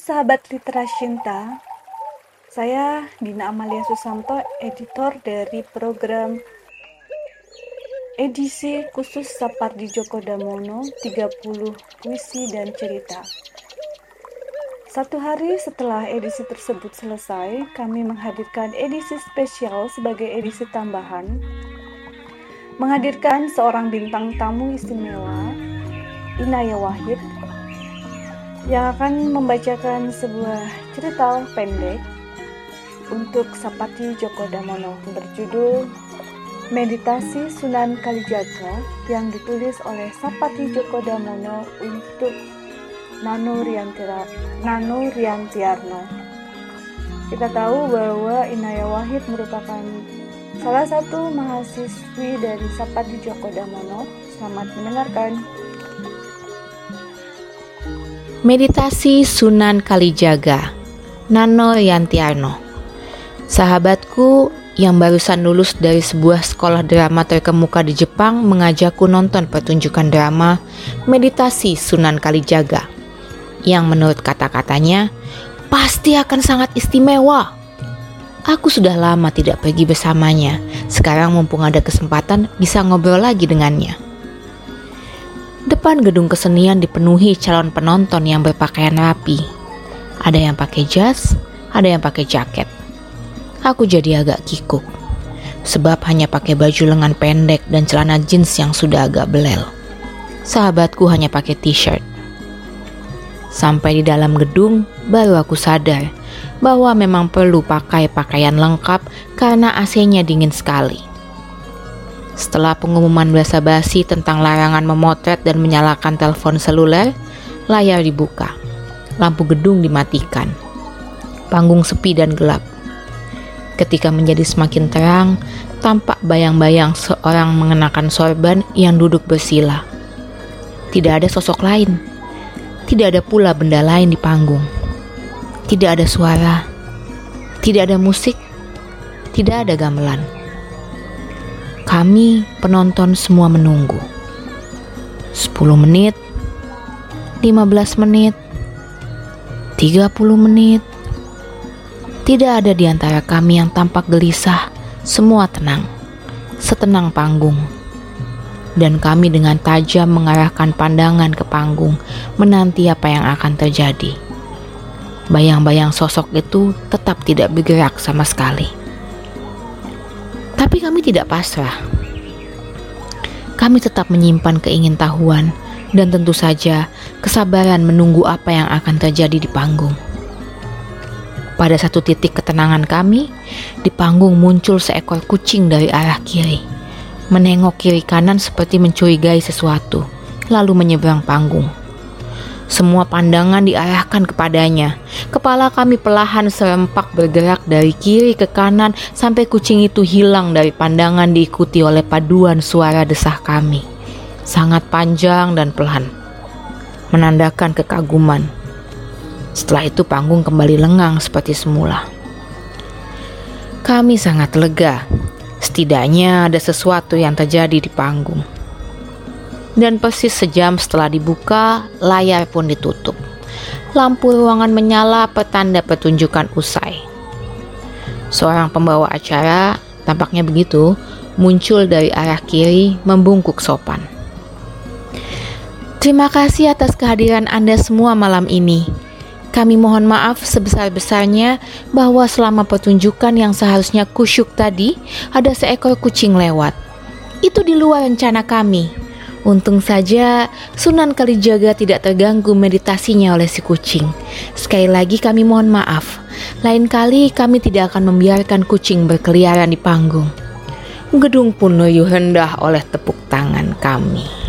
sahabat literasi cinta, saya Dina Amalia Susanto, editor dari program edisi khusus Sapardi Djoko Damono 30 puisi dan cerita. Satu hari setelah edisi tersebut selesai, kami menghadirkan edisi spesial sebagai edisi tambahan, menghadirkan seorang bintang tamu istimewa, Inaya Wahid, yang akan membacakan sebuah cerita pendek untuk Sapati Djoko Damono berjudul Meditasi Sunan Kalijaga yang ditulis oleh Sapati Djoko Damono untuk Nano, Riantira, Nano Riantiarno. Kita tahu bahwa Inaya Wahid merupakan salah satu mahasiswi dari Sapati Djoko Damono. Selamat mendengarkan. Meditasi Sunan Kalijaga Nano Riantiarno Sahabatku yang barusan lulus dari sebuah sekolah drama terkemuka di Jepang mengajakku nonton pertunjukan drama Meditasi Sunan Kalijaga yang menurut kata-katanya pasti akan sangat istimewa. Aku sudah lama tidak pergi bersamanya. Sekarang mumpung ada kesempatan bisa ngobrol lagi dengannya. Depan gedung kesenian dipenuhi calon penonton yang berpakaian rapi. Ada yang pakai jas, ada yang pakai jaket. Aku jadi agak kikuk. Sebab hanya pakai baju lengan pendek dan celana jeans yang sudah agak belel. Sahabatku hanya pakai t-shirt. Sampai di dalam gedung, baru aku sadar bahwa memang perlu pakai pakaian lengkap karena AC-nya dingin sekali. Setelah pengumuman basa-basi tentang larangan memotret dan menyalakan telepon seluler, layar dibuka. Lampu gedung dimatikan. Panggung sepi dan gelap. Ketika menjadi semakin terang, tampak bayang-bayang seorang mengenakan sorban yang duduk bersila. Tidak ada sosok lain tidak ada pula benda lain di panggung. Tidak ada suara. Tidak ada musik. Tidak ada gamelan. Kami penonton semua menunggu. 10 menit, 15 menit, 30 menit. Tidak ada di antara kami yang tampak gelisah, semua tenang, setenang panggung dan kami dengan tajam mengarahkan pandangan ke panggung, menanti apa yang akan terjadi. Bayang-bayang sosok itu tetap tidak bergerak sama sekali. Tapi kami tidak pasrah. Kami tetap menyimpan keingintahuan dan tentu saja kesabaran menunggu apa yang akan terjadi di panggung. Pada satu titik ketenangan kami, di panggung muncul seekor kucing dari arah kiri menengok kiri kanan seperti mencurigai sesuatu, lalu menyeberang panggung. Semua pandangan diarahkan kepadanya. Kepala kami perlahan serempak bergerak dari kiri ke kanan sampai kucing itu hilang dari pandangan diikuti oleh paduan suara desah kami. Sangat panjang dan pelan. Menandakan kekaguman. Setelah itu panggung kembali lengang seperti semula. Kami sangat lega Setidaknya ada sesuatu yang terjadi di panggung. Dan persis sejam setelah dibuka, layar pun ditutup. Lampu ruangan menyala petanda pertunjukan usai. Seorang pembawa acara, tampaknya begitu, muncul dari arah kiri membungkuk sopan. Terima kasih atas kehadiran Anda semua malam ini. Kami mohon maaf sebesar-besarnya bahwa selama pertunjukan yang seharusnya kusyuk tadi ada seekor kucing lewat. Itu di luar rencana kami. Untung saja Sunan Kalijaga tidak terganggu meditasinya oleh si kucing. Sekali lagi kami mohon maaf. Lain kali kami tidak akan membiarkan kucing berkeliaran di panggung. Gedung pun riuh hendah oleh tepuk tangan kami.